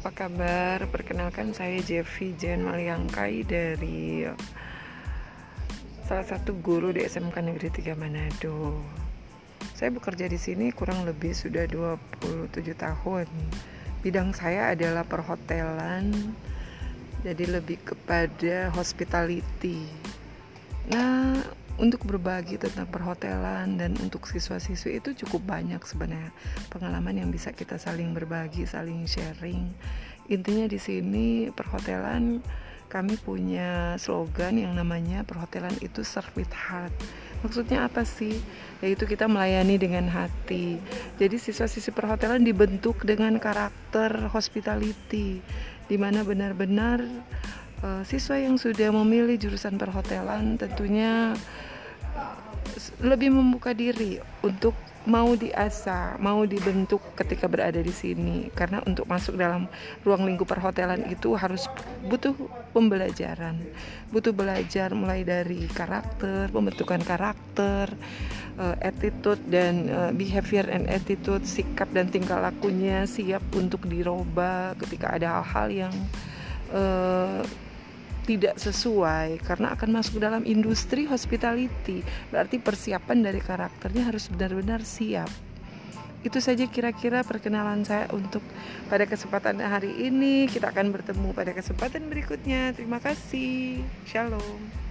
apa kabar? Perkenalkan saya Jeffy Jen Maliangkai dari salah satu guru di SMK Negeri 3 Manado. Saya bekerja di sini kurang lebih sudah 27 tahun. Bidang saya adalah perhotelan, jadi lebih kepada hospitality. Nah, untuk berbagi tentang perhotelan dan untuk siswa-siswi itu cukup banyak sebenarnya pengalaman yang bisa kita saling berbagi, saling sharing. Intinya di sini perhotelan kami punya slogan yang namanya perhotelan itu serve with heart. Maksudnya apa sih? Yaitu kita melayani dengan hati. Jadi siswa-siswi perhotelan dibentuk dengan karakter hospitality di mana benar-benar uh, siswa yang sudah memilih jurusan perhotelan tentunya lebih membuka diri untuk mau diasah, mau dibentuk ketika berada di sini. Karena untuk masuk dalam ruang lingkup perhotelan itu harus butuh pembelajaran. Butuh belajar mulai dari karakter, pembentukan karakter, uh, attitude dan uh, behavior and attitude, sikap dan tingkah lakunya siap untuk dirubah ketika ada hal-hal yang uh, tidak sesuai karena akan masuk dalam industri hospitality. Berarti persiapan dari karakternya harus benar-benar siap. Itu saja kira-kira perkenalan saya untuk pada kesempatan hari ini. Kita akan bertemu pada kesempatan berikutnya. Terima kasih. Shalom